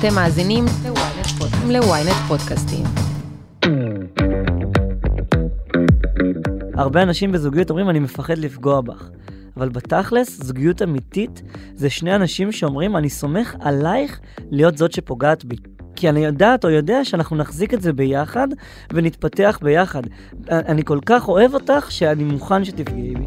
אתם מאזינים ל-ynet פודקאסטים. הרבה אנשים בזוגיות אומרים, אני מפחד לפגוע בך. אבל בתכלס, זוגיות אמיתית זה שני אנשים שאומרים, אני סומך עלייך להיות זאת שפוגעת בי. כי אני יודעת או יודע שאנחנו נחזיק את זה ביחד ונתפתח ביחד. אני כל כך אוהב אותך שאני מוכן שתפגעי בי.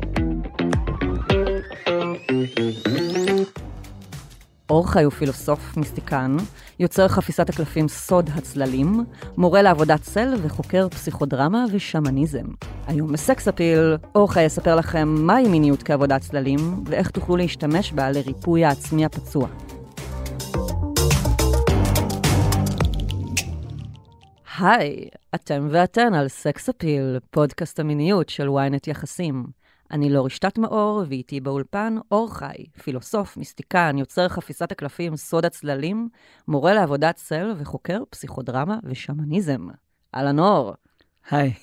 אור חי הוא פילוסוף מיסטיקן, יוצר חפיסת הקלפים סוד הצללים, מורה לעבודת צל וחוקר פסיכודרמה ושמניזם. היום בסקס אפיל, אור חי יספר לכם מהי מיניות כעבודת צללים, ואיך תוכלו להשתמש בה לריפוי העצמי הפצוע. היי, אתם ואתן על סקס אפיל, פודקאסט המיניות של ynet יחסים. אני לא רשתת מאור, ואיתי באולפן אור חי, פילוסוף, מיסטיקן, יוצר חפיסת הקלפים, סוד הצללים, מורה לעבודת צל וחוקר פסיכודרמה ושמניזם. אהלן אור. היי.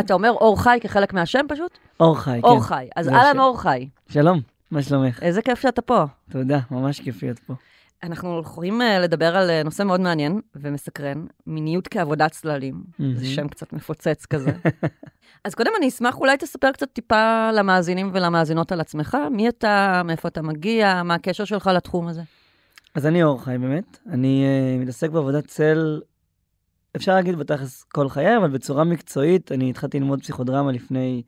אתה אומר אור חי כחלק מהשם פשוט? אור חי, כן. אור חי. אז אהלן אור חי. שלום, מה שלומך? איזה כיף שאתה פה. תודה, ממש כיף להיות פה. אנחנו יכולים uh, לדבר על uh, נושא מאוד מעניין ומסקרן, מיניות כעבודת צללים. Mm-hmm. זה שם קצת מפוצץ כזה. אז קודם אני אשמח, אולי תספר קצת טיפה למאזינים ולמאזינות על עצמך. מי אתה, מאיפה אתה מגיע, מה הקשר שלך לתחום הזה? אז אני אור חי באמת. אני uh, מתעסק בעבודת צל, אפשר להגיד בתכלס כל חיי, אבל בצורה מקצועית. אני התחלתי ללמוד פסיכודרמה לפני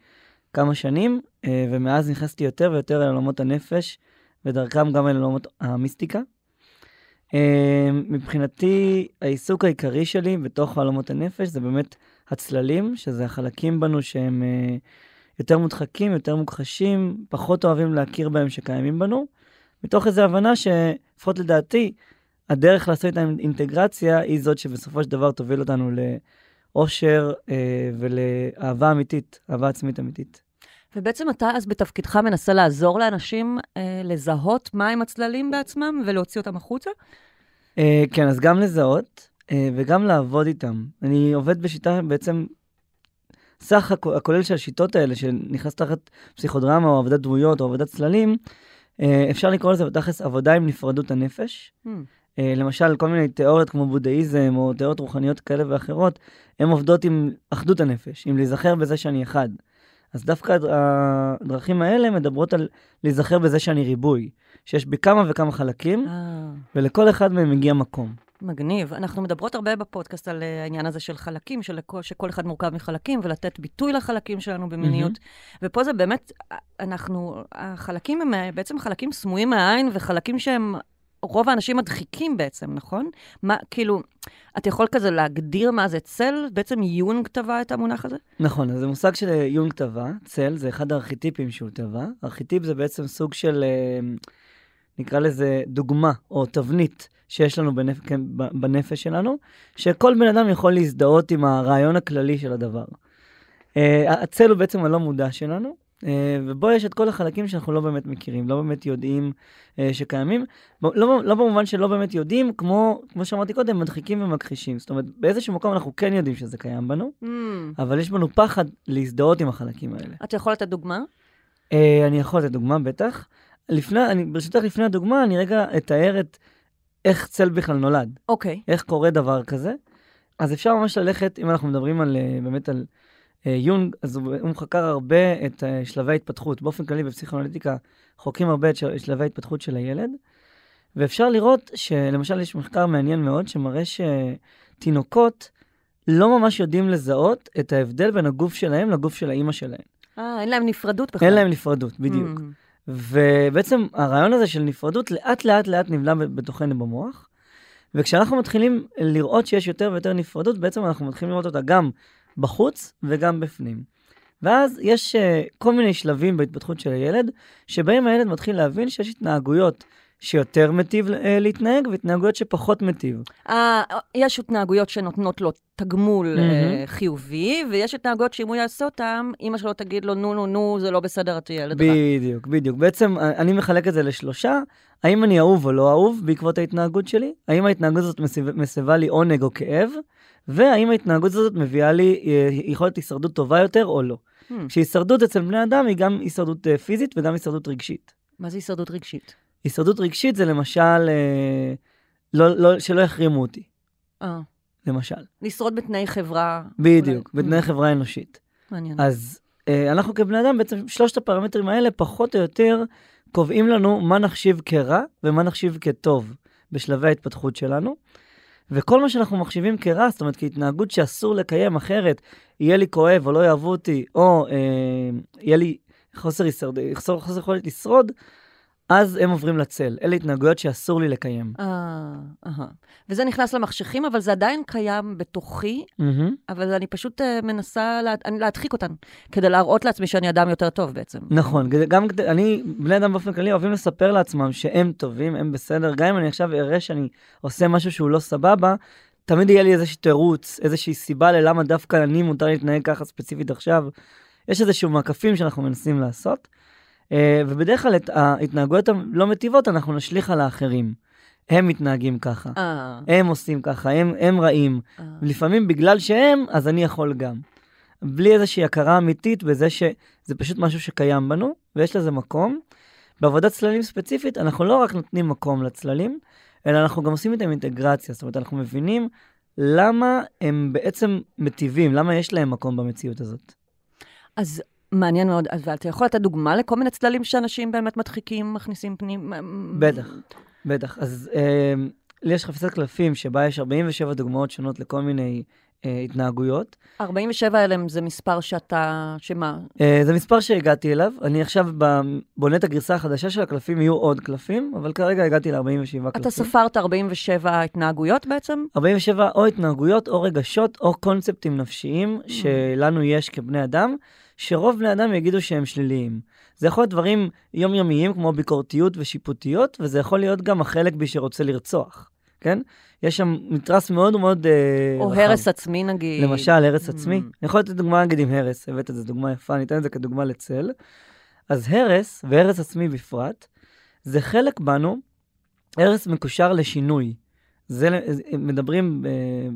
כמה שנים, uh, ומאז נכנסתי יותר ויותר אל עולמות הנפש, ודרכם גם אל עולמות המיסטיקה. אמ, מבחינתי, העיסוק העיקרי שלי בתוך עולמות הנפש זה באמת הצללים, שזה החלקים בנו שהם אה, יותר מודחקים, יותר מוכחשים, פחות אוהבים להכיר בהם שקיימים בנו, מתוך איזו הבנה שלפחות לדעתי, הדרך לעשות את האינטגרציה היא זאת שבסופו של דבר תוביל אותנו לאושר אה, ולאהבה אמיתית, אהבה עצמית אמיתית. ובעצם אתה אז בתפקידך מנסה לעזור לאנשים אה, לזהות מהם הצללים בעצמם ולהוציא אותם החוצה? אה, כן, אז גם לזהות אה, וגם לעבוד איתם. אני עובד בשיטה בעצם, סך הכולל של השיטות האלה, שנכנס תחת פסיכודרמה או עבודת דמויות או עבודת צללים, אה, אפשר לקרוא לזה בתכלס עבודה עם נפרדות הנפש. Hmm. אה, למשל, כל מיני תיאוריות כמו בודהיזם או תיאוריות רוחניות כאלה ואחרות, הן עובדות עם אחדות הנפש, עם להיזכר בזה שאני אחד. אז דווקא הדרכים האלה מדברות על להיזכר בזה שאני ריבוי, שיש בי כמה וכמה חלקים, אה. ולכל אחד מהם מגיע מקום. מגניב. אנחנו מדברות הרבה בפודקאסט על אה, העניין הזה של חלקים, של שכל אחד מורכב מחלקים, ולתת ביטוי לחלקים שלנו במיניות. Mm-hmm. ופה זה באמת, אנחנו, החלקים הם אה, בעצם חלקים סמויים מהעין, וחלקים שהם רוב האנשים מדחיקים בעצם, נכון? מה, כאילו, אתה יכול כזה להגדיר מה זה צל? בעצם יונג טבע את המונח הזה? נכון, אז זה מושג יונג טבע. צל זה אחד הארכיטיפים שהוא טבע. ארכיטיפ זה בעצם סוג של, אה, נקרא לזה דוגמה או תבנית שיש לנו בנפ... כן, בנפש שלנו, שכל בן אדם יכול להזדהות עם הרעיון הכללי של הדבר. Uh, הצל הוא בעצם הלא מודע שלנו, אה, ובו יש את כל החלקים שאנחנו לא באמת מכירים, לא באמת יודעים אה, שקיימים. לא, לא במובן שלא באמת יודעים, כמו, כמו שאמרתי קודם, מדחיקים ומכחישים. זאת אומרת, באיזשהו מקום אנחנו כן יודעים שזה קיים בנו, mm. אבל יש בנו פחד להזדהות עם החלקים האלה. אתה יכול לתת דוגמה? אה, אני יכול לתת דוגמה, בטח. לפני, אני, ברשותך, לפני הדוגמה, אני רגע אתאר את איך צל בכלל נולד. אוקיי. איך קורה דבר כזה. אז אפשר ממש ללכת, אם אנחנו מדברים על, באמת על אה, יונג, אז הוא, הוא חקר הרבה את uh, שלבי ההתפתחות. באופן כללי בפסיכואנליטיקה חוקרים הרבה את שלבי ההתפתחות של הילד, ואפשר לראות שלמשל יש מחקר מעניין מאוד שמראה שתינוקות לא ממש יודעים לזהות את ההבדל בין הגוף שלהם לגוף של האימא שלהם. אה, אין להם נפרדות בכלל. אין להם נפרדות, בדיוק. Mm. ובעצם הרעיון הזה של נפרדות לאט לאט לאט נבלע בתוכנו במוח. וכשאנחנו מתחילים לראות שיש יותר ויותר נפרדות, בעצם אנחנו מתחילים לראות אותה גם בחוץ וגם בפנים. ואז יש uh, כל מיני שלבים בהתפתחות של הילד, שבהם הילד מתחיל להבין שיש התנהגויות שיותר מטיב uh, להתנהג, והתנהגויות שפחות מטיב. Uh, יש התנהגויות שנותנות לו תגמול mm-hmm. uh, חיובי, ויש התנהגויות שאם הוא יעשה אותן, אמא שלו תגיד לו, נו, נו, נו, זה לא בסדר, אתה ילד רע. בדיוק, בדיוק. בעצם אני מחלק את זה לשלושה. האם אני אהוב או לא אהוב בעקבות ההתנהגות שלי? האם ההתנהגות הזאת מסבה לי עונג או כאב? והאם ההתנהגות הזאת מביאה לי אה, יכולת הישרדות טובה יותר או לא. Hmm. שהישרדות אצל בני אדם היא גם הישרדות אה, פיזית וגם הישרדות רגשית. מה זה הישרדות רגשית? הישרדות רגשית זה למשל אה, לא, לא, שלא יחרימו אותי, אה, למשל. לשרוד בתנאי חברה. בדיוק, אולי- בתנאי Mm, חברה אנושית. מעניין. אז אה, אנחנו כבני אדם, בעצם שלושת הפרמטרים האלה, פחות או יותר, קובעים לנו מה נחשיב כרע ומה נחשיב כטוב בשלבי ההתפתחות שלנו. וכל מה שאנחנו מחשיבים כרע, זאת אומרת, כהתנהגות שאסור לקיים אחרת, יהיה לי כואב או לא יאהבו אותי, או אה, יהיה לי חוסר, ישרד, חוסר, חוסר יכולת לשרוד, אז הם עוברים לצל. אלה התנהגויות שאסור לי לקיים. אה, אהה. וזה נכנס למחשכים, אבל זה עדיין קיים בתוכי, מהמם. אבל אני פשוט אה, מנסה לה, אני, להדחיק אותן, כדי להראות לעצמי שאני אדם יותר טוב בעצם. נכון, גם אני, בני אדם באופן כללי אוהבים לספר לעצמם שהם טובים, הם בסדר, גם אם אני עכשיו אראה שאני עושה משהו שהוא לא סבבה, תמיד יהיה לי איזשהו תירוץ, איזושהי סיבה ללמה דווקא אני מותר להתנהג ככה ספציפית עכשיו. יש איזשהו מעקפים שאנחנו מנסים לעשות, ובדרך כלל את ההתנהגויות הלא מטיבות אנחנו נשליך על האחרים. הם מתנהגים ככה, אה, הם עושים ככה, הם, הם רעים. אה. לפעמים בגלל שהם, אז אני יכול גם. בלי איזושהי הכרה אמיתית בזה שזה פשוט משהו שקיים בנו, ויש לזה מקום. בעבודת צללים ספציפית, אנחנו לא רק נותנים מקום לצללים, אלא אנחנו גם עושים איתם אינטגרציה. זאת אומרת, אנחנו מבינים למה הם בעצם מטיבים, למה יש להם מקום במציאות הזאת. אז מעניין מאוד, אז ואתה יכול לתת דוגמה לכל מיני צללים שאנשים באמת מדחיקים, מכניסים פנים? בטח, בטח. אז אה, לי יש חפיסת קלפים שבה יש 47 דוגמאות שונות לכל מיני אה, התנהגויות. 47 האלה זה מספר שאתה, שמה? אה, זה מספר שהגעתי אליו. אני עכשיו בונה את הגרסה החדשה של הקלפים, יהיו עוד קלפים, אבל כרגע הגעתי ל-47 קלפים. אתה ספרת 47 התנהגויות בעצם? 47 או התנהגויות, או רגשות, או קונספטים נפשיים שלנו יש כבני אדם, שרוב בני אדם יגידו שהם שליליים. זה יכול להיות דברים יומיומיים כמו ביקורתיות ושיפוטיות, וזה יכול להיות גם החלק בי שרוצה לרצוח, כן? יש שם מתרס מאוד מאוד אה, או רחב. הרס עצמי נגיד? למשל, הרס Mm. עצמי. אני יכול לתת דוגמה נגיד עם הרס, הבאת את זה דוגמה יפה, אני אתן את זה כדוגמה לצל. אז הרס, והרס עצמי בפרט, זה חלק בנו, הרס מקושר לשינוי. זה, מדברים, אה,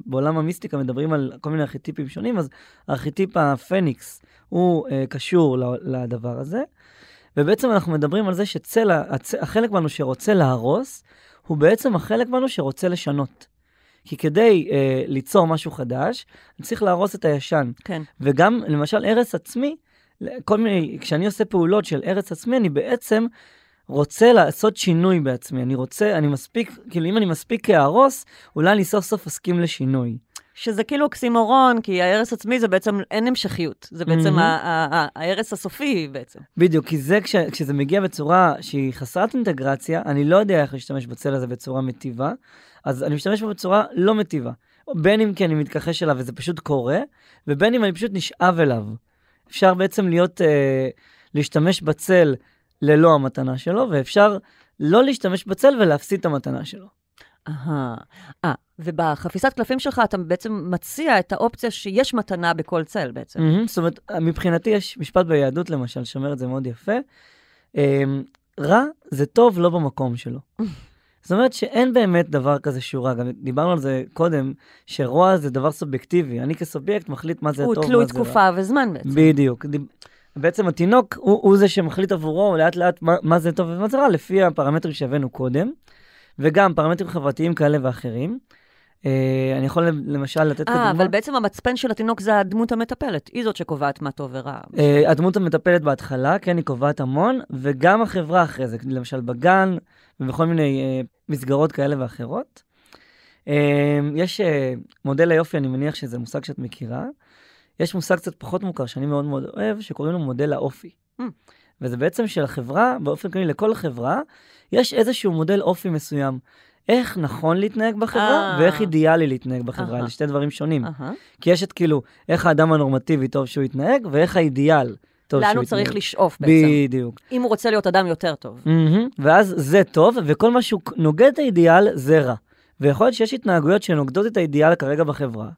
בעולם המיסטיקה מדברים על כל מיני ארכיטיפים שונים, אז הארכיטיפ הפניקס הוא אה, קשור לדבר הזה, ובעצם אנחנו מדברים על זה שצל, הצ, החלק בנו שרוצה להרוס, הוא בעצם החלק בנו שרוצה לשנות. כי כדי אה, ליצור משהו חדש, אני צריך להרוס את הישן. כן. וגם, למשל, הרס עצמי, כל מיני, כשאני עושה פעולות של הרס עצמי, אני בעצם רוצה לעשות שינוי בעצמי. אני רוצה, אני מספיק, כאילו, אם אני מספיק להרוס, אולי אני סוף סוף אסכים לשינוי. שזה כאילו אוקסימורון, כי ההרס עצמי זה בעצם, אין המשכיות. זה בעצם ההרס הסופי בעצם. בדיוק, כי זה, כש, כשזה מגיע בצורה שהיא חסרת אינטגרציה, אני לא יודע איך להשתמש בצל הזה בצורה מטיבה, אז אני משתמש בו בצורה לא מטיבה. בין אם כי אני מתכחש אליו וזה פשוט קורה, ובין אם אני פשוט נשאב אליו. אפשר בעצם להיות, אה, להשתמש בצל ללא המתנה שלו, ואפשר לא להשתמש בצל ולהפסיד את המתנה שלו. אהה. אה, ובחפיסת קלפים שלך אתה בעצם מציע את האופציה שיש מתנה בכל צל בעצם. Mm-hmm. זאת אומרת, מבחינתי יש משפט ביהדות למשל, שאומר את זה מאוד יפה, אמ, רע זה טוב לא במקום שלו. זאת אומרת שאין באמת דבר כזה שהוא רע. גם דיברנו על זה קודם, שרוע זה דבר סובייקטיבי. אני כסובייקט מחליט מה זה הוא טוב, מה תלוי זה רע. תקופה וזמן בעצם. בדיוק. בעצם התינוק הוא, הוא זה שמחליט עבורו לאט לאט מה, מה זה טוב ומה זה רע, לפי הפרמטרים שהבאנו קודם, וגם פרמטרים חברתיים כאלה ואחרים. אה, אני יכול למשל לתת כדוגמה. אה, אבל בעצם המצפן של התינוק זה הדמות המטפלת. היא זאת שקובעת מה טוב ורע. אה, הדמות המטפלת בהתחלה, כן, היא קובעת המון, וגם החברה אחרי זה, למשל בגן ובכל מיני אה, מסגרות כאלה ואחרות. אה, יש אה, מודל היופי, אני מניח שזה מושג שאת מכירה. יש מושג קצת פחות מוכר, שאני מאוד מאוד אוהב, שקוראים לו מודל האופי. Mm. וזה בעצם שלחברה, באופן כללי לכל חברה, יש איזשהו מודל אופי מסוים. איך נכון להתנהג בחברה, אה. ואיך אידיאלי להתנהג בחברה. אלה שתי דברים שונים. אהה. כי יש את כאילו, איך האדם הנורמטיבי טוב שהוא יתנהג, ואיך האידיאל טוב שהוא לאן יתנהג. הוא צריך לשאוף בעצם. בדיוק. אם הוא רוצה להיות אדם יותר טוב. מהמם. ואז זה טוב, וכל מה שהוא נוגד את האידיאל זה רע. ויכול להיות שיש התנהגויות שנוגדות את האידיאל כרגע בחברה,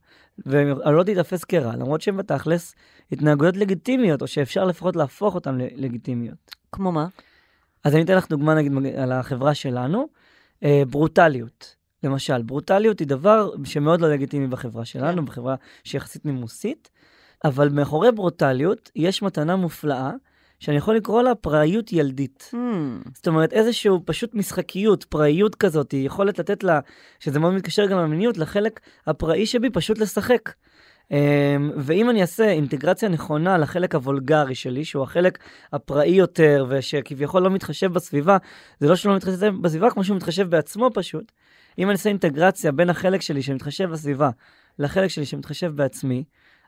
והן עלולות להיתפס כרע, למרות שהן בתכלס התנהגויות לגיטימיות, או שאפשר לפחות להפוך אותן ללגיטימיות. כמו מה? אז אני אתן לך דוגמה נגיד על החברה שלנו, אה, ברוטליות. למשל, ברוטליות היא דבר שמאוד לא לגיטימי בחברה שלנו, כן. בחברה שהיא יחסית נימוסית, אבל מאחורי ברוטליות יש מתנה מופלאה, שאני יכול לקרוא לה פראיות ילדית. Hmm. זאת אומרת, איזושהי פשוט משחקיות, פראיות כזאת, היא יכולת לתת לה, שזה מאוד מתקשר גם למיניות, לחלק הפראי שבי פשוט לשחק. אמ, ואם אני אעשה אינטגרציה נכונה לחלק הוולגרי שלי, שהוא החלק הפראי יותר, ושכביכול לא מתחשב בסביבה, זה לא שהוא לא מתחשב בסביבה, כמו שהוא מתחשב בעצמו פשוט. אם אני אעשה אינטגרציה בין החלק שלי שמתחשב בסביבה לחלק שלי שמתחשב בעצמי,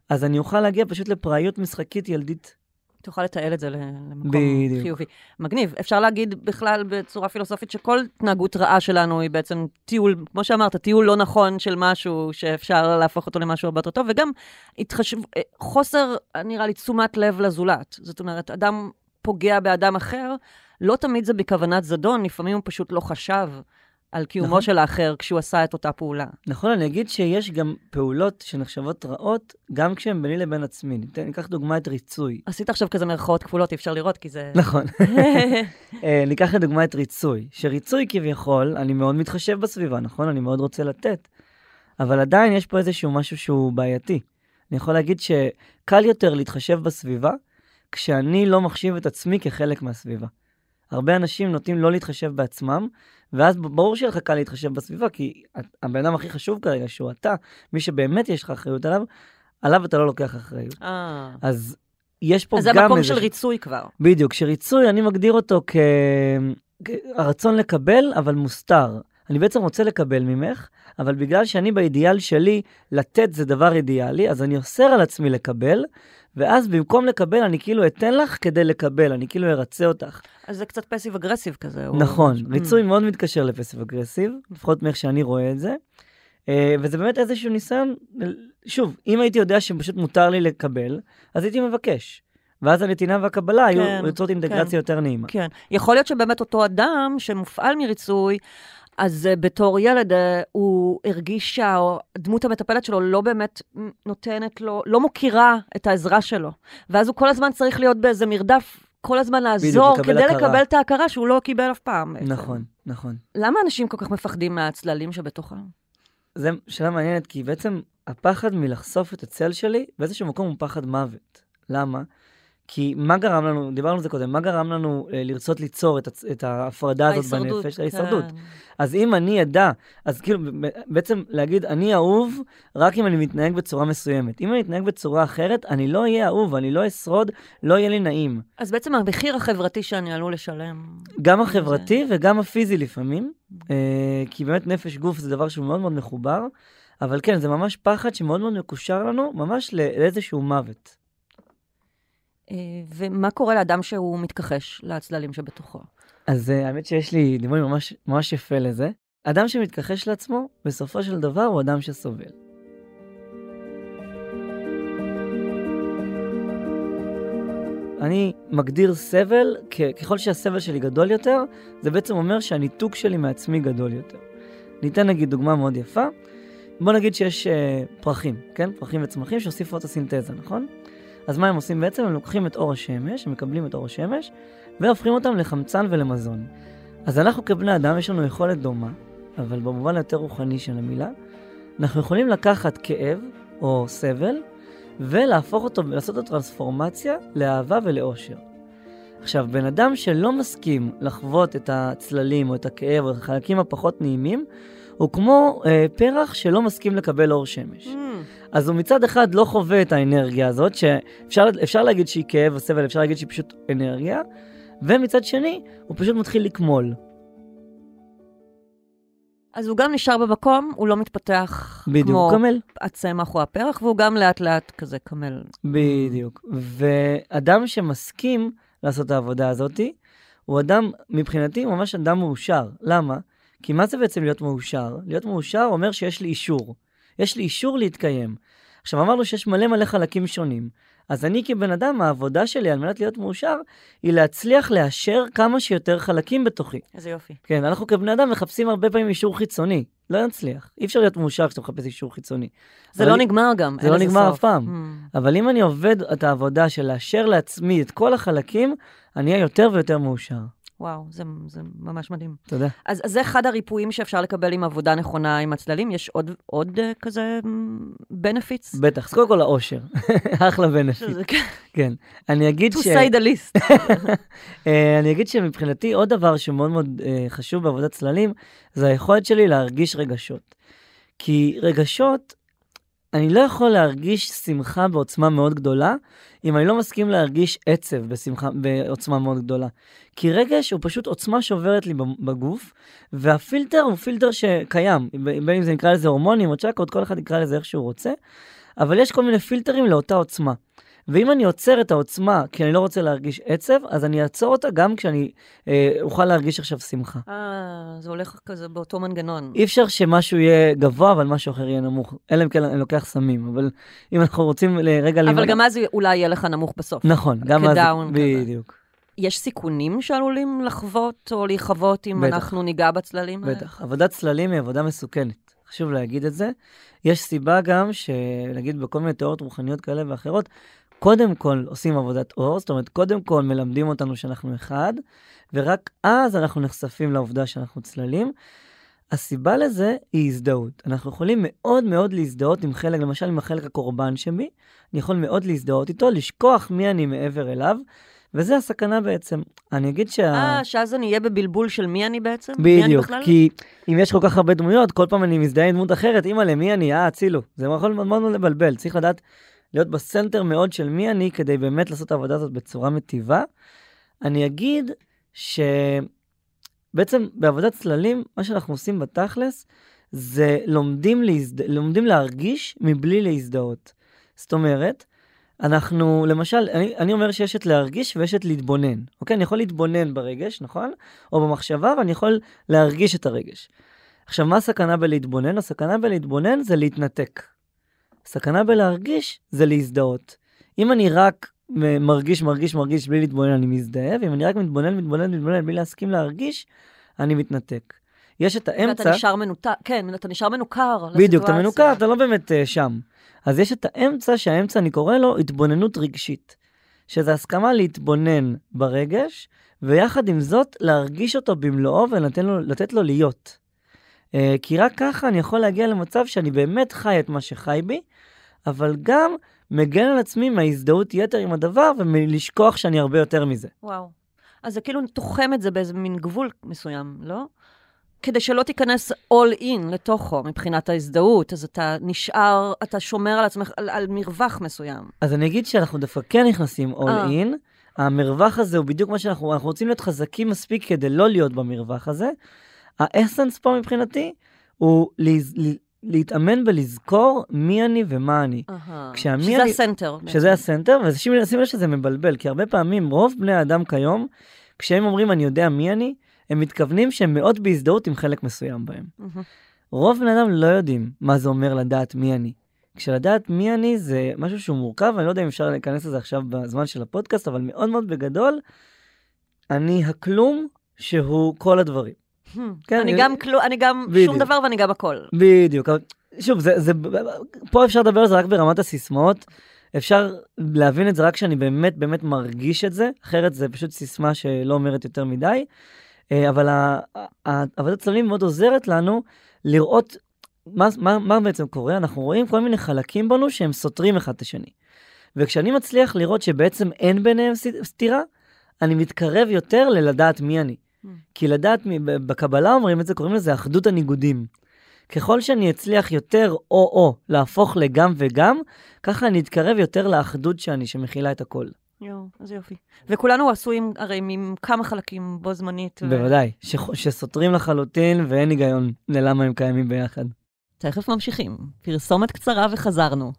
אז אני אוכל להגיע פשוט לפראיות משחקית ילדית. תוכל לתעל את זה למקום בדיוק. חיובי. מגניב. אפשר להגיד בכלל בצורה פילוסופית שכל התנהגות רעה שלנו היא בעצם טיול, כמו שאמרת, טיול לא נכון של משהו שאפשר להפוך אותו למשהו הרבה יותר טוב, וגם התחשב... אה, חוסר, נראה לי, תשומת לב לזולת. זאת אומרת, אדם פוגע באדם אחר, לא תמיד זה בכוונת זדון, לפעמים הוא פשוט לא חשב על קיומו נכון. של האחר כשהוא עשה את אותה פעולה. נכון, אני אגיד שיש גם פעולות שנחשבות רעות, גם כשהן ביני לבין עצמי. ניתן, ניקח דוגמא את ריצוי. עשית עכשיו כזה מירכאות כפולות, אי אפשר לראות, כי זה... נכון. אה, ניקח לדוגמה את ריצוי. שריצוי כביכול, אני מאוד מתחשב בסביבה, נכון? אני מאוד רוצה לתת. אבל עדיין יש פה איזשהו משהו שהוא בעייתי. אני יכול להגיד שקל יותר להתחשב בסביבה, כשאני לא מחשיב את עצמי כחלק מהסביבה. הרבה אנשים נוטים לא להתחשב בעצמם, ואז ברור שיהיה לך קל להתחשב בסביבה, כי הבן אדם הכי חשוב כרגע, שהוא אתה, מי שבאמת יש לך אחריות עליו, עליו אתה לא לוקח אחריות. אה. אז יש פה אז זה גם מקום איזה... של ריצוי כבר. בדיוק, שריצוי, אני מגדיר אותו כ... הרצון לקבל, אבל מוסתר. אני בעצם רוצה לקבל ממך, אבל בגלל שאני באידיאל שלי, לתת זה דבר אידיאלי, אז אני אוסר על עצמי לקבל, ואז במקום לקבל, אני כאילו אתן לך כדי לקבל, אני כאילו ארצה אותך. אז זה קצת פסיב אגרסיב כזה. או- נכון, Mm. ריצוי מאוד מתקשר לפסיב אגרסיב, לפחות מאיך שאני רואה את זה. אה, וזה באמת איזשהו ניסיון, שוב, אם הייתי יודע שפשוט מותר לי לקבל, אז הייתי מבקש. ואז הנתינה והקבלה כן, היו יוצרות אינטגרציה כן. יותר נעימה. כן. יכול להיות שבאמת אותו אדם שמופעל מריצוי, אז uh, בתור ילד uh, הוא הרגיש שהדמות המטפלת שלו לא באמת נותנת לו, לא מוקירה את העזרה שלו. ואז הוא כל הזמן צריך להיות באיזה מרדף, כל הזמן לעזור, כדי הכרה. לקבל את ההכרה שהוא לא קיבל אף פעם. בעצם. נכון, נכון. למה אנשים כל כך מפחדים מהצללים שבתוכם? זו שאלה מעניינת, כי בעצם הפחד מלחשוף את הצל שלי, באיזשהו מקום הוא פחד מוות. למה? כי מה גרם לנו, דיברנו על זה קודם, מה גרם לנו אה, לרצות ליצור את, את ההפרדה הזאת ההישרדות, בנפש? ההישרדות. כן. אז אם אני אדע, אז כאילו בעצם להגיד, אני אהוב רק אם אני מתנהג בצורה מסוימת. אם אני אתנהג בצורה אחרת, אני לא אהיה אהוב, אני לא אשרוד, לא יהיה לי נעים. אז בעצם המחיר החברתי שאני עלול לשלם. גם החברתי וגם הפיזי לפעמים, אה, כי באמת נפש גוף זה דבר שהוא מאוד מאוד מחובר, אבל כן, זה ממש פחד שמאוד מאוד מקושר לנו, ממש לא- לאיזשהו מוות. אה, ומה קורה לאדם שהוא מתכחש לצללים שבתוכו? אז אה, האמת שיש לי דימוי ממש, ממש יפה לזה. אדם שמתכחש לעצמו, בסופו של דבר הוא אדם שסובל. אני מגדיר סבל, ככל שהסבל שלי גדול יותר, זה בעצם אומר שהניתוק שלי מעצמי גדול יותר. ניתן נגיד דוגמה מאוד יפה. בוא נגיד שיש אה, פרחים, כן? פרחים וצמחים שעושים פוטוסינתזה, נכון? אז מה הם עושים בעצם? הם לוקחים את אור השמש, הם מקבלים את אור השמש, והופכים אותם לחמצן ולמזון. אז אנחנו כבני אדם יש לנו יכולת דומה, אבל במובן היותר רוחני של המילה, אנחנו יכולים לקחת כאב או סבל ולהפוך אותו, לעשות את הטרנספורמציה לאהבה ולאושר. עכשיו, בן אדם שלא מסכים לחוות את הצללים או את הכאב או את החלקים הפחות נעימים, הוא כמו אה, פרח שלא מסכים לקבל אור שמש. אז הוא מצד אחד לא חווה את האנרגיה הזאת, שאפשר אפשר להגיד שהיא כאב או סבל, אפשר להגיד שהיא פשוט אנרגיה, ומצד שני, הוא פשוט מתחיל לקמול. אז הוא גם נשאר במקום, הוא לא מתפתח בדיוק, כמו קמל. הצמח או הפרח, והוא גם לאט לאט כזה קמל. בדיוק. ואדם שמסכים לעשות את העבודה הזאת, הוא אדם, מבחינתי, ממש אדם מאושר. למה? כי מה זה בעצם להיות מאושר? להיות מאושר אומר שיש לי אישור. יש לי אישור להתקיים. עכשיו, אמרנו שיש מלא מלא חלקים שונים. אז אני כבן אדם, העבודה שלי על מנת להיות מאושר, היא להצליח לאשר כמה שיותר חלקים בתוכי. איזה יופי. כן, אנחנו כבני אדם מחפשים הרבה פעמים אישור חיצוני. לא נצליח. אי אפשר להיות מאושר כשאתה מחפש אישור חיצוני. זה לא אם- נגמר גם, זה לא נגמר סוף. אף פעם. Mm. אבל אם אני עובד את העבודה של לאשר לעצמי את כל החלקים, אני אהיה יותר ויותר מאושר. וואו, זה, זה ממש מדהים. תודה. אז, אז זה אחד הריפויים שאפשר לקבל עם עבודה נכונה עם הצללים. יש עוד, עוד uh, כזה בנפיץ? בטח, אז קודם כל האושר. אחלה בנפיט. שזה כן, כן. אני אגיד to ש... say the least. אה, אני אגיד שמבחינתי עוד דבר שמאוד מאוד אה, חשוב בעבודת צללים, זה היכולת שלי להרגיש רגשות. כי רגשות, אני לא יכול להרגיש שמחה בעוצמה מאוד גדולה, אם אני לא מסכים להרגיש עצב בשמחה, בעוצמה מאוד גדולה. כי רגש הוא פשוט עוצמה שעוברת לי בגוף, והפילטר הוא פילטר שקיים, בין אם זה נקרא לזה הורמונים או צ'קות, כל אחד יקרא לזה איך שהוא רוצה, אבל יש כל מיני פילטרים לאותה עוצמה. ואם אני עוצר את העוצמה כי אני לא רוצה להרגיש עצב, אז אני אעצור אותה גם כשאני אה, אוכל להרגיש עכשיו שמחה. אה, זה הולך כזה באותו מנגנון. אי אפשר שמשהו יהיה גבוה, אבל משהו אחר יהיה נמוך. אלא אם כן אני לוקח סמים, אבל אם אנחנו רוצים לרגע... אבל להימנע- גם אז אולי יהיה לך נמוך בסוף. נכון, גם אז... כדאון כזה. בדיוק, יש סיכונים שעלולים לחוות או להיחוות אם בטח. אנחנו ניגע בצללים האלה? בטח. עבודת צללים היא עבודה מסוכנת. חשוב להגיד את זה. יש סיבה גם שנגיד בכל מיני תיאוריות רוחניות כאלה ואחרות, קודם כל עושים עבודת אור, זאת אומרת, קודם כל מלמדים אותנו שאנחנו אחד, ורק אז אנחנו נחשפים לעובדה שאנחנו צללים. הסיבה לזה היא הזדהות. אנחנו יכולים מאוד מאוד להזדהות עם חלק, למשל עם החלק הקורבן שבי, אני יכול מאוד להזדהות איתו, לשכוח מי אני מעבר אליו, וזה הסכנה בעצם. אני אגיד שה... אה, שאז אני אהיה בבלבול של מי אני בעצם? מי אני בדיוק, בכלל? כי אם יש כל כך הרבה דמויות, כל פעם אני מזדהה עם דמות אחרת, אימא למי אני, אה, הצילו. זה יכול מאוד מאוד לבלבל, צריך לדעת להיות בסנטר מאוד של מי אני, כדי באמת לעשות את העבודה הזאת בצורה מטיבה. אני אגיד שבעצם בעבודת צללים, מה שאנחנו עושים בתכלס, זה לומדים, להזד... לומדים להרגיש מבלי להזדהות. זאת אומרת, אנחנו, למשל, אני, אני אומר שיש את להרגיש ויש את להתבונן. אוקיי? אני יכול להתבונן ברגש, נכון? או במחשבה, ואני יכול להרגיש את הרגש. עכשיו, מה הסכנה בלהתבונן? הסכנה בלהתבונן זה להתנתק. הסכנה בלהרגיש זה להזדהות. אם אני רק מרגיש, מרגיש, מרגיש בלי להתבונן, אני מזדהה, ואם אני רק מתבונן, מתבונן, מתבונן, בלי להסכים להרגיש, אני מתנתק. יש את האמצע... ואתה נשאר מנותק, כן, אתה נשאר מנוכר בדיוק, אתה. מנוכר, אתה לא באמת uh, שם. אז יש את האמצע, שהאמצע, אני קורא לו התבוננות רגשית. שזה הסכמה להתבונן ברגש, ויחד עם זאת, להרגיש אותו במלואו ולתת לו, לתת לו להיות. Uh, כי רק ככה אני יכול להגיע למצב שאני באמת חי את מה שחי בי, אבל גם מגן על עצמי מההזדהות יתר עם הדבר, ומלשכוח שאני הרבה יותר מזה. וואו. אז זה כאילו תוחם את זה באיזה מין גבול מסוים, לא? כדי שלא תיכנס all in לתוכו מבחינת ההזדהות, אז אתה נשאר, אתה שומר על עצמך, על, על מרווח מסוים. אז אני אגיד שאנחנו דווקא כן נכנסים all אה. in. המרווח הזה הוא בדיוק מה שאנחנו, אנחנו רוצים להיות חזקים מספיק כדי לא להיות במרווח הזה. האסנס פה מבחינתי הוא להתאמן בלזכור מי אני ומה אני. כשהמי שזה אני- הסנטר. שזה הסנטר, ושים לב שזה מבלבל, כי הרבה פעמים רוב בני האדם כיום, כשהם אומרים אני יודע מי אני, הם מתכוונים שהם מאוד בהזדהות עם חלק מסוים בהם. רוב בני אדם לא יודעים מה זה אומר לדעת מי אני. כשלדעת מי אני זה משהו שהוא מורכב, אני לא יודע אם אפשר להיכנס לזה עכשיו בזמן של הפודקאסט, אבל מאוד מאוד בגדול, אני הכלום שהוא כל הדברים. כן, אני גם כלום, אני גם בדיוק. שום דבר ואני גם הכל. בדיוק. שוב, זה, זה, פה אפשר לדבר על זה רק ברמת הסיסמאות. אפשר להבין את זה רק כשאני באמת באמת מרגיש את זה, אחרת זה פשוט סיסמה שלא אומרת יותר מדי. אה, אבל עבודת צללים מאוד עוזרת לנו לראות מה, מה, מה בעצם קורה. אנחנו רואים כל מיני חלקים בנו שהם סותרים אחד את השני. וכשאני מצליח לראות שבעצם אין ביניהם סתירה, אני מתקרב יותר ללדעת מי אני. Mm. כי לדעת, בקבלה אומרים את זה, קוראים לזה אחדות הניגודים. ככל שאני אצליח יותר או-או להפוך לגם וגם, ככה אני אתקרב יותר לאחדות שאני, שמכילה את הכל. יואו, איזה יופי. וכולנו עשויים הרי מכמה חלקים בו זמנית. ו- בוודאי, ש- שסותרים לחלוטין ואין היגיון ללמה הם קיימים ביחד. תכף ממשיכים. פרסומת קצרה וחזרנו.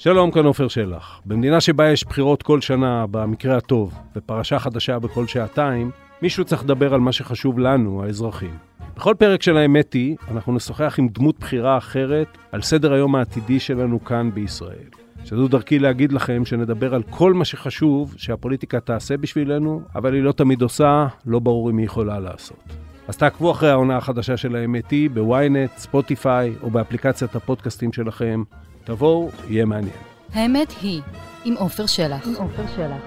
שלום, כאן עופר שלח. במדינה שבה יש בחירות כל שנה, במקרה הטוב, ופרשה חדשה בכל שעתיים, מישהו צריך לדבר על מה שחשוב לנו, האזרחים. בכל פרק של האמת היא, אנחנו נשוחח עם דמות בחירה אחרת על סדר היום העתידי שלנו כאן בישראל. שזו דרכי להגיד לכם שנדבר על כל מה שחשוב שהפוליטיקה תעשה בשבילנו, אבל היא לא תמיד עושה, לא ברור אם היא יכולה לעשות. אז תעקבו אחרי העונה החדשה של האמת היא בוויינט, ספוטיפיי או באפליקציית הפודקאסטים שלכם. תבואו, יהיה מעניין. האמת היא, עם עופר שלח. עם עופר שלח.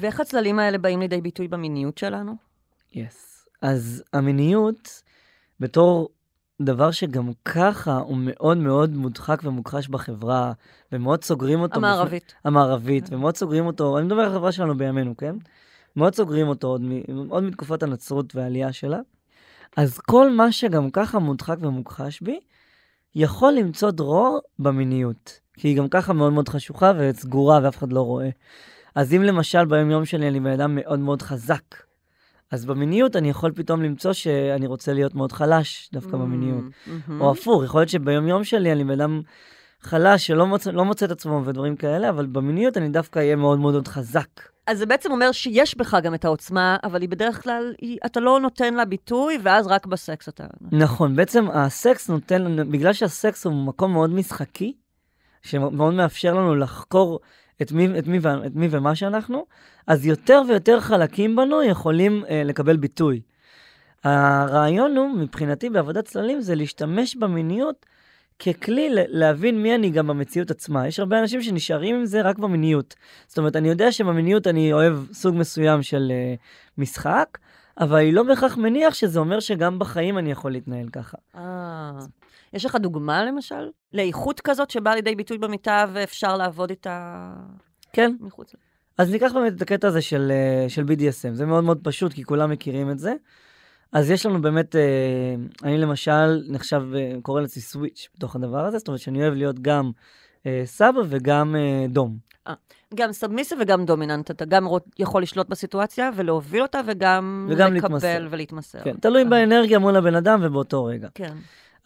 ואיך הצללים האלה באים לידי ביטוי במיניות שלנו? יס. Yes. אז המיניות, בתור דבר שגם ככה הוא מאוד מאוד מודחק ומוכחש בחברה, ומאוד סוגרים אותו. המערבית. בפני, המערבית, כן. ומאוד סוגרים אותו, אני מדבר על החברה שלנו בימינו, כן? מאוד סוגרים אותו עוד, עוד מתקופת הנצרות והעלייה שלה. אז כל מה שגם ככה מודחק ומוכחש בי, יכול למצוא דרור במיניות. כי היא גם ככה מאוד מאוד חשוכה וסגורה ואף אחד לא רואה. אז אם למשל ביום יום שלי אני בן אדם מאוד מאוד חזק, אז במיניות אני יכול פתאום למצוא שאני רוצה להיות מאוד חלש דווקא mm-hmm. במיניות. Mm-hmm. או הפוך, יכול להיות שביום יום שלי אני בן אדם חלש שלא מוצא, לא מוצא את עצמו ודברים כאלה, אבל במיניות אני דווקא אהיה מאוד מאוד מאוד חזק. אז זה בעצם אומר שיש בך גם את העוצמה, אבל היא בדרך כלל, היא, אתה לא נותן לה ביטוי, ואז רק בסקס אתה... נכון, בעצם הסקס נותן, בגלל שהסקס הוא מקום מאוד משחקי, שמאוד מאפשר לנו לחקור את מי, את מי, את מי ומה שאנחנו, אז יותר ויותר חלקים בנו יכולים אה, לקבל ביטוי. הרעיון הוא, מבחינתי, בעבודת צללים, זה להשתמש במיניות ככלי להבין מי אני גם במציאות עצמה. יש הרבה אנשים שנשארים עם זה רק במיניות. זאת אומרת, אני יודע שבמיניות אני אוהב סוג מסוים של uh, משחק, אבל אני לא בהכרח מניח שזה אומר שגם בחיים אני יכול להתנהל ככה. אה, יש לך דוגמה, למשל? לאיכות כזאת שבאה לידי ביטוי במיטה ואפשר לעבוד איתה כן. מחוץ לה? אז ניקח באמת את הקטע הזה של, אה, של BDSM. זה מאוד מאוד פשוט, כי כולם מכירים את זה. אז יש לנו באמת, אה, אני למשל נחשב, אה, קורא לעצמי סוויץ' בתוך הדבר הזה, זאת אומרת שאני אוהב להיות גם סבא וגם דום. אה, גם סאבמיסה וגם דומיננט, אתה גם יכול לשלוט בסיטואציה ולהוביל אותה וגם, וגם לקבל להתמסר. ולהתמסר. כן, תלוי. באנרגיה מול הבן אדם ובאותו רגע. כן.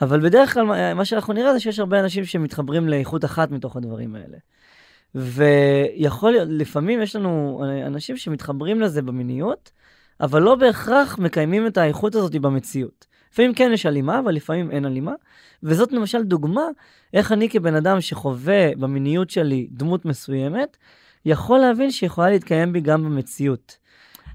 אבל בדרך כלל מה- שאנחנו נראה זה שיש הרבה אנשים שמתחברים לאיכות אחת מתוך הדברים האלה. ויכול להיות, לפעמים יש לנו אנשים שמתחברים לזה במיניות, אבל לא בהכרח מקיימים את האיכות הזאת במציאות. לפעמים כן יש הלימה, אבל לפעמים אין הלימה. וזאת למשל דוגמה איך אני כבן אדם שחווה במיניות שלי דמות מסוימת, יכול להבין שיכולה להתקיים בי גם במציאות.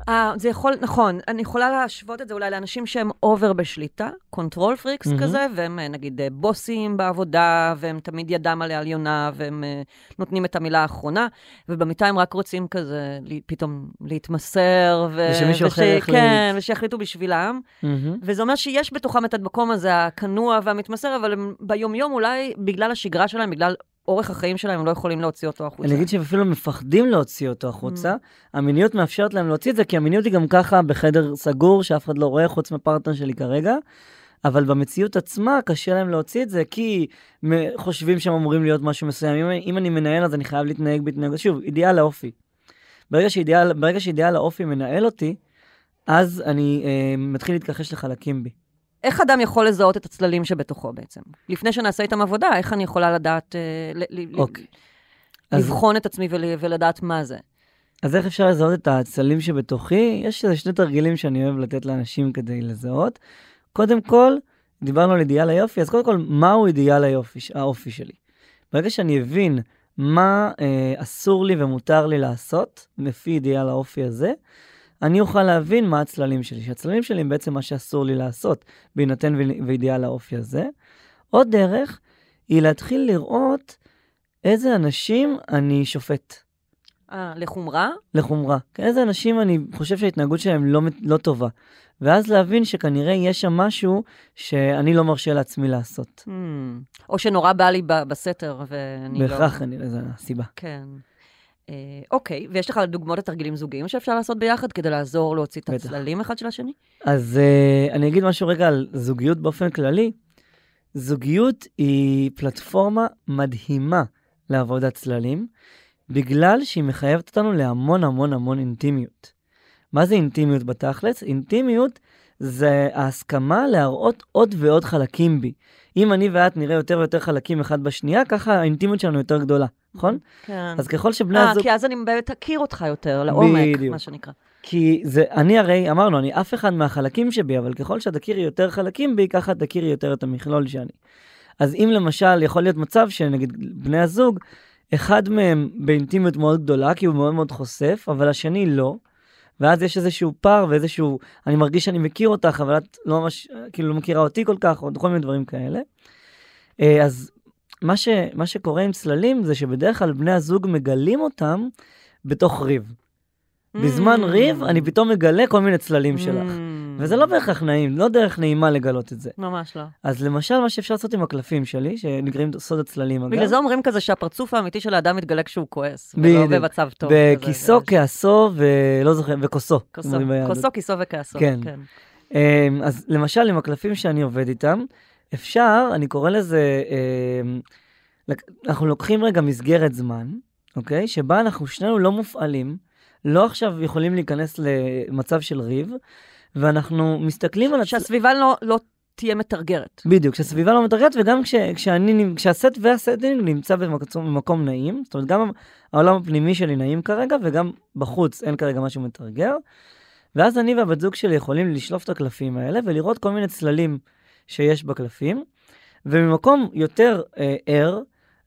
אה, זה יכול, נכון, אני יכולה להשוות את זה אולי לאנשים שהם over בשליטה, control freaks מהמם. כזה, והם אה, נגיד אה, בוסים בעבודה, והם תמיד ידם על העליונה, והם אה, נותנים את המילה האחרונה, ובמיטה הם רק רוצים כזה פתאום להתמסר, ו- ושמישהו אחר יחליט. כן, ושיחליטו בשבילם. מהמם. וזה אומר שיש בתוכם את המקום הזה, הכנוע והמתמסר, אבל הם ביומיום אולי, בגלל השגרה שלהם, בגלל אורך החיים שלהם, הם לא יכולים להוציא אותו החוצה. אני אגיד שהם אפילו מפחדים להוציא אותו החוצה. המיניות מאפשרת להם להוציא את זה, כי המיניות היא גם ככה בחדר סגור, שאף אחד לא רואה, חוץ מהפרטנר שלי כרגע. אבל במציאות עצמה קשה להם להוציא את זה, כי חושבים שהם אמורים להיות משהו מסוים. אם, אם אני מנהל, אז אני חייב להתנהג בהתנהגות. שוב, אידיאל האופי. ברגע שאידיאל, ברגע שאידיאל האופי מנהל אותי, אז אני אה, מתחיל להתכחש לחלקים בי. איך אדם יכול לזהות את הצללים שבתוכו בעצם? לפני שנעשה איתם עבודה, איך אני יכולה לדעת, אה, אוקיי. אז- לבחון את עצמי ול- ולדעת מה זה? אז איך אפשר לזהות את הצללים שבתוכי? יש איזה שני תרגילים שאני אוהב לתת לאנשים כדי לזהות. קודם כל, דיברנו על אידיאל היופי, אז קודם כל, מהו אידיאל היופי, האופי שלי? ברגע שאני אבין מה אה, אסור לי ומותר לי לעשות, לפי אידיאל האופי הזה, אני אוכל להבין מה הצללים שלי, שהצללים שלי הם בעצם מה שאסור לי לעשות, בהינתן ואידיאל האופי הזה. עוד דרך היא להתחיל לראות איזה אנשים אני שופט. אה, לחומרה? לחומרה. איזה אנשים אני חושב שההתנהגות שלהם לא, לא טובה. ואז להבין שכנראה יש שם משהו שאני לא מרשה לעצמי לעשות. Hmm. או שנורא בא לי בסתר, ואני לא... בהכרח כנראה זו הסיבה. כן. אה, אוקיי, ויש לך דוגמאות לתרגילים זוגיים שאפשר לעשות ביחד כדי לעזור להוציא את. הצללים אחד של השני? אז uh, אני אגיד משהו רגע על זוגיות באופן כללי. זוגיות היא פלטפורמה מדהימה לעבודת צללים, בגלל שהיא מחייבת אותנו להמון המון המון אינטימיות. מה זה אינטימיות בתכלס? אינטימיות זה ההסכמה להראות עוד ועוד חלקים בי. אם אני ואת נראה יותר ויותר חלקים אחד בשנייה, ככה האינטימיות שלנו יותר גדולה, נכון? כן. אז ככל שבני אה, הזוג... כי אז אני באמת אכיר אותך יותר, לעומק, בדיוק. מה שנקרא. כי זה, אני הרי, אמרנו, אני אף אחד מהחלקים שבי, אבל ככל שאת תכירי יותר חלקים בי, ככה תכירי יותר את המכלול שאני. אז אם למשל, יכול להיות מצב שנגיד בני הזוג, אחד מהם באינטימיות מאוד גדולה, כי הוא מאוד מאוד חושף, אבל השני לא. ואז יש איזשהו פער ואיזשהו, אני מרגיש שאני מכיר אותך, אבל את לא ממש, כאילו לא מכירה אותי כל כך, או כל מיני דברים כאלה. אה, אז מה, ש, מה שקורה עם צללים זה שבדרך כלל בני הזוג מגלים אותם בתוך ריב. בזמן Mm. ריב, אני פתאום מגלה כל מיני צללים שלך. וזה לא בהכרח נעים, לא דרך נעימה לגלות את זה. ממש לא. אז למשל, מה שאפשר לעשות עם הקלפים שלי, שנקראים סוד הצללים, אגב, בגלל זה אומרים כזה שהפרצוף האמיתי של האדם מתגלה כשהוא כועס, ולא. במצב טוב. בכיסו, כעסו, ולא זוכר, וכוסו. כוסו, כיסו וכעסו. כן. אמ, אז למשל, עם הקלפים שאני עובד איתם, אפשר, אני קורא לזה, אמ, אנחנו לוקחים רגע מסגרת זמן, אוקיי? שבה אנחנו שנינו לא מופעלים, לא עכשיו יכולים להיכנס למצב של ריב, ואנחנו מסתכלים על... שהסביבה לא- לא תהיה מתרגרת. בדיוק, כשהסביבה לא מתרגלת, וגם כש, כשאני, כשהסט והסטינג נמצא במקום, במקום נעים, זאת אומרת, גם העולם הפנימי שלי נעים כרגע, וגם בחוץ אין כרגע משהו מתרגר. ואז אני והבת זוג שלי יכולים לשלוף את הקלפים האלה ולראות כל מיני צללים שיש בקלפים, וממקום יותר אה, ער,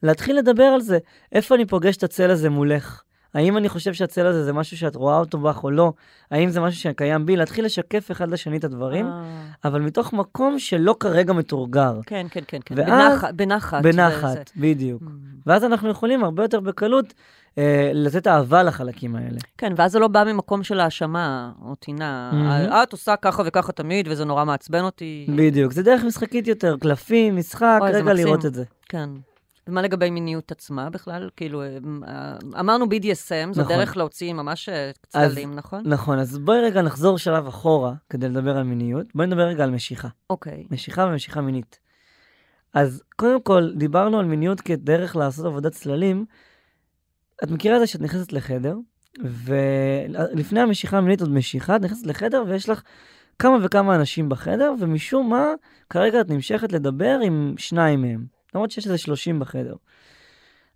להתחיל לדבר על זה. איפה אני פוגש את הצל הזה מולך? האם אני חושב שהצל הזה זה משהו שאת רואה אותו בך או לא? האם זה משהו שקיים בי? להתחיל לשקף אחד לשני את הדברים. אה, אבל מתוך מקום שלא כרגע מתורגר. כן, כן, כן, כן. ואז- בנחת, בנחת. בדיוק. Mm. ואז אנחנו יכולים הרבה יותר בקלות אה, לתת אהבה לחלקים האלה. כן, ואז זה לא בא ממקום של האשמה או טינה. "אה, את עושה ככה וככה תמיד, וזה נורא מעצבן אותי. בדיוק. זה דרך משחקית יותר, קלפים, משחק, רגע. לראות את זה. כן. ומה לגבי מיניות עצמה בכלל? כאילו, אה, אמרנו BDSM, זו נכון. דרך להוציא ממש אה, צללים, נכון? נכון, אז בואי רגע נחזור שלב אחורה כדי לדבר על מיניות. בואי נדבר רגע על משיכה. אוקיי. משיכה ומשיכה מינית. אז קודם כל, דיברנו על מיניות כדרך לעשות עבודת צללים. את מכירה את זה שאת נכנסת לחדר, ולפני המשיכה המינית עוד משיכה, את נכנסת לחדר ויש לך כמה וכמה אנשים בחדר, ומשום מה, כרגע את נמשכת לדבר עם שניים מהם. למרות שיש איזה 30 בחדר.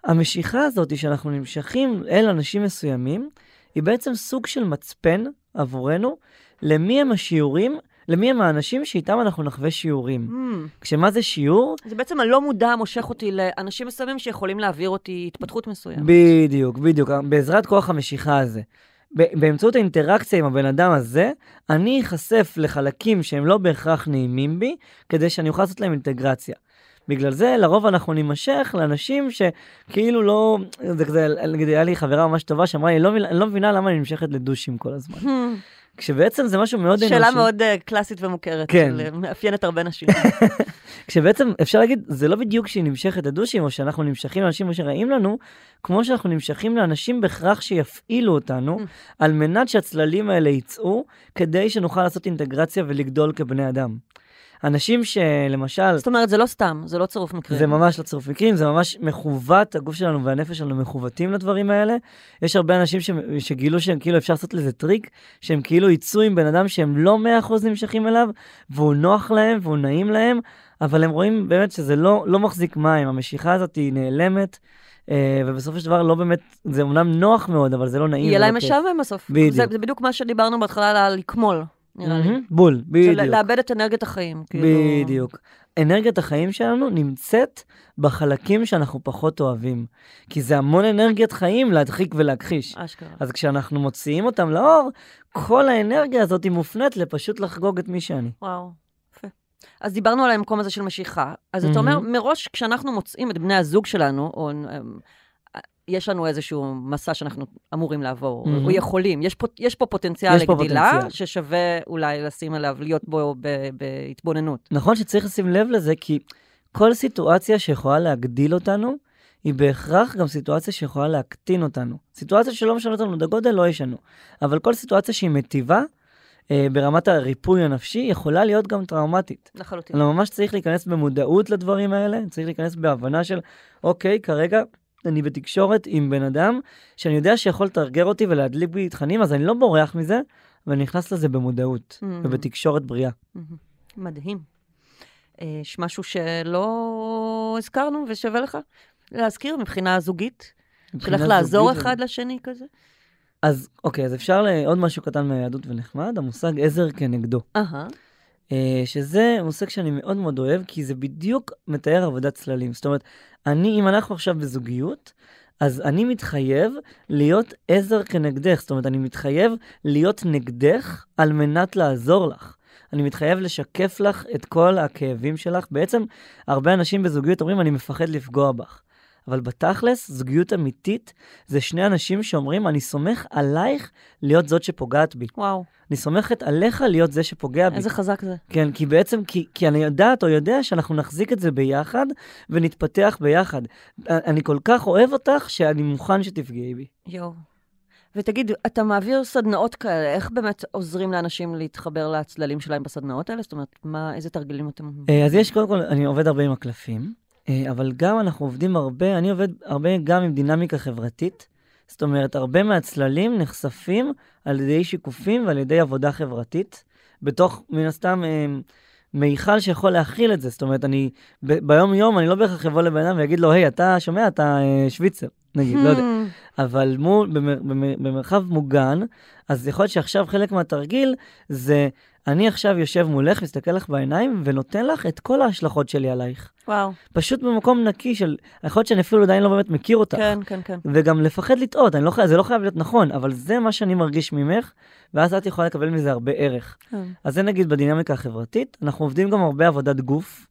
המשיכה הזאת שאנחנו נמשכים אל אנשים מסוימים, היא בעצם סוג של מצפן עבורנו למי הם השיעורים, למי הם האנשים שאיתם אנחנו נחווה שיעורים. Hmm. כשמה זה שיעור? זה בעצם הלא מודע מושך אותי לאנשים מסוימים שיכולים להעביר אותי התפתחות מסוימת. בדיוק, בדיוק, בעזרת כוח המשיכה הזה. באמצעות האינטראקציה עם הבן אדם הזה, אני אחשף לחלקים שהם לא בהכרח נעימים בי, כדי שאני אוכל לעשות להם אינטגרציה. בגלל זה לרוב אנחנו נימשך לאנשים שכאילו לא, זה כזה, נגיד היה לי חברה ממש טובה שאמרה לי, "לא אני לא מבינה למה אני נמשכת לדושים כל הזמן. כשבעצם זה משהו מאוד אנושי. שאלה מאוד אה, קלאסית ומוכרת, כן. אה, מאפיינת הרבה נשים. כשבעצם אפשר להגיד, זה לא בדיוק שהיא נמשכת לדושים, או שאנחנו נמשכים לאנשים שרעים לנו, כמו שאנחנו נמשכים לאנשים בהכרח שיפעילו אותנו, Mm. על מנת שהצללים האלה יצאו, כדי שנוכל לעשות אינטגרציה ולגדול כבני אדם. אנשים שלמשל, זאת אומרת, זה לא סתם, זה לא צירוף מקרים. זה ממש לא צירוף מקרים, זה ממש מכוות, הגוף שלנו והנפש שלנו מכוותים לדברים האלה. יש הרבה אנשים ש... שגילו שהם כאילו אפשר לעשות לזה טריק, שהם כאילו יצאו עם בן אדם שהם לא 100% נמשכים אליו, והוא נוח להם והוא נעים להם, אבל הם רואים באמת שזה לא, לא מחזיק מים, המשיכה הזאת היא נעלמת, אה, ובסופו של דבר לא באמת, זה אומנם נוח מאוד, אבל זה לא נעים. יהיה ולא להם. משעמם בסוף. בדיוק. זה, זה בדיוק מה שדיברנו בהתחלה על לקמול, נראה לי. בול, בדיוק. לאבד את אנרגיית החיים. כאילו... בדיוק. אנרגיית החיים שלנו נמצאת בחלקים שאנחנו פחות אוהבים. כי זה המון אנרגיית חיים להדחיק ולהכחיש. אשכרה. אז כשאנחנו מוציאים אותם לאור, כל האנרגיה הזאת היא מופנית לפשוט לחגוג את מי שאני. וואו, יפה. אז דיברנו על המקום הזה של משיכה. אז אתה אומר, מראש, כשאנחנו מוצאים את בני הזוג שלנו, או אמ, יש לנו איזשהו מסע שאנחנו אמורים לעבור, מהמם. או יכולים, יש פה, יש פה פוטנציאל יש פה לגדילה, פוטנציאל. ששווה אולי לשים עליו, להיות בו בהתבוננות. נכון שצריך לשים לב לזה, כי כל סיטואציה שיכולה להגדיל אותנו, היא בהכרח גם סיטואציה שיכולה להקטין אותנו. סיטואציה שלא משנות לנו את הגודל, לא ישנו. אבל כל סיטואציה שהיא מטיבה, אה, ברמת הריפוי הנפשי, יכולה להיות גם טראומטית. לחלוטין. אלא ממש צריך להיכנס במודעות לדברים האלה, צריך להיכנס בהבנה של, אוקיי, כרגע אני בתקשורת עם בן אדם שאני יודע שיכול לתרגר אותי ולהדליק בי תכנים, אז אני לא בורח מזה, ואני נכנס לזה במודעות Mhm. ובתקשורת בריאה. מהמם. מדהים. אה, יש משהו שלא הזכרנו ושווה לך להזכיר מבחינה זוגית? מבחינה איך לעזור זוגית אחד לשני כזה? אז אוקיי, אז אפשר ל- עוד משהו קטן מהיהדות ונחמד, המושג עזר כנגדו. אהה. אה, שזה מושג שאני מאוד מאוד אוהב, כי זה בדיוק מתאר עבודת צללים. זאת אומרת, אני, אם אנחנו עכשיו בזוגיות, אז אני מתחייב להיות עזר כנגדך. זאת אומרת, אני מתחייב להיות נגדך על מנת לעזור לך. אני מתחייב לשקף לך את כל הכאבים שלך. בעצם, הרבה אנשים בזוגיות אומרים, אני מפחד לפגוע בך. אבל בתכלס, זוגיות אמיתית זה שני אנשים שאומרים, אני סומך עלייך להיות זאת שפוגעת בי. וואו, אני סומכת עליך להיות זה שפוגע בי. איזה חזק זה. כן, כי בעצם, כי, כי אני יודעת או יודע שאנחנו נחזיק את זה ביחד ונתפתח ביחד. אני כל כך אוהב אותך שאני מוכן שתפגעי בי. יואו. ותגיד, אתה מעביר סדנאות כאלה, איך באמת עוזרים לאנשים להתחבר לצללים שלהם בסדנאות האלה? זאת אומרת, מה, איזה תרגילים אתם... אה, אז יש, קודם כל, אני עובד הרבה עם הקלפים, אה, אבל גם אנחנו עובדים הרבה, אני עובד הרבה גם עם דינמיקה חברתית. זאת אומרת, הרבה מהצללים נחשפים על ידי שיקופים ועל ידי עבודה חברתית, בתוך, מן הסתם, אה, מיכל שיכול להכיל את זה. זאת אומרת, אני, ב- ביום-יום, אני לא בהכרח אבוא לבן אדם ויגיד לו, היי, אתה שומע, אתה אה, שוויצר, נגיד, לא יודע. Hmm. אבל מול, במר, במר, במרחב מוגן, אז יכול להיות שעכשיו חלק מהתרגיל זה, אני עכשיו יושב מולך, מסתכל לך בעיניים, ונותן לך את כל ההשלכות שלי עלייך. וואו, פשוט במקום נקי של, יכול להיות שאני אפילו עדיין לא באמת מכיר אותך. כן, כן, כן. וגם לפחד לטעות, לא, זה לא חייב להיות נכון, אבל זה מה שאני מרגיש ממך, ואז את יכולה לקבל מזה הרבה ערך. כן. אז זה נגיד בדינמיקה החברתית. אנחנו עובדים גם הרבה עבודת גוף.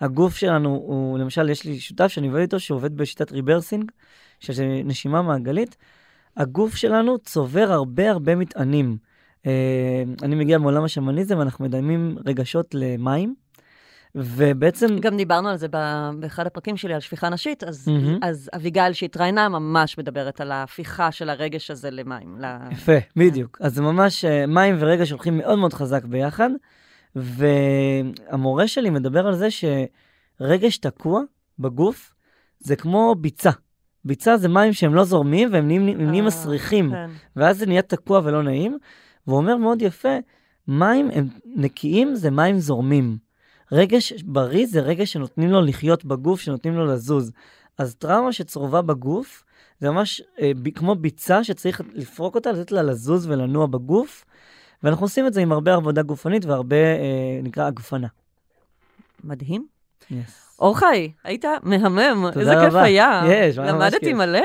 הגוף שלנו הוא, למשל, יש לי שותף שאני עובד איתו, שעובד בשיטת ריברסינג, שזה נשימה מעגלית. הגוף שלנו צובר הרבה הרבה מטענים. אה, אני מגיע מעולם השמניזם, אנחנו מדמים רגשות למים, ובעצם... גם דיברנו על זה באחד הפרקים שלי, על שפיכה נשית, אז, מהמם. אז אביגיל שהתראיינה ממש מדברת על ההפיכה של הרגש הזה למים. ל... יפה, בדיוק. אז זה ממש אה, מים ורגש הולכים מאוד מאוד חזק ביחד, והמורה שלי מדבר על זה שרגש תקוע בגוף זה כמו ביצה. ביצה זה מים שהם לא זורמים והם נהיים, הם נהיים אה, מסריחים, כן. ואז זה נהיה תקוע ולא נעים. והוא אומר מאוד יפה, מים הם נקיים זה מים זורמים. רגש בריא זה רגש שנותנים לו לחיות בגוף, שנותנים לו לזוז. אז טראומה שצרובה בגוף, זה ממש אה, ב, כמו ביצה שצריך לפרוק אותה, לתת לה לזוז ולנוע בגוף. ואנחנו עושים את זה עם הרבה עבודה גופנית והרבה, אה, נקרא, הגפנה. מדהים. Yes. אור חי, היית מהמם, איזה כיף רבה. היה. יש, ממש למדתי כיף. מלא.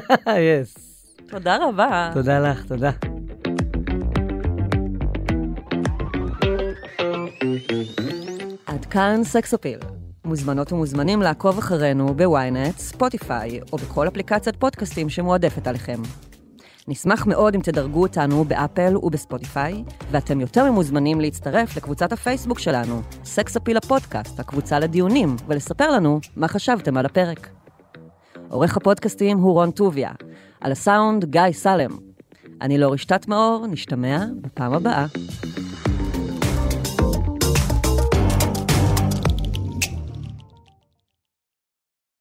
yes. תודה רבה. תודה לך, תודה. עד כאן סקסופיל. מוזמנות ומוזמנים לעקוב אחרינו ב ynet, ספוטיפיי או בכל אפליקציית פודקאסטים שמועדפת עליכם. נשמח מאוד אם תדרגו אותנו באפל ובספוטיפיי, ואתם יותר ממוזמנים להצטרף לקבוצת הפייסבוק שלנו, סקסופיל הפודקאסט, הקבוצה לדיונים, ולספר לנו מה חשבתם על הפרק. עורך הפודקאסטים הוא רון טוביה, על הסאונד גיא סלם. אני לאור רשתת מאור, נשתמע בפעם הבאה.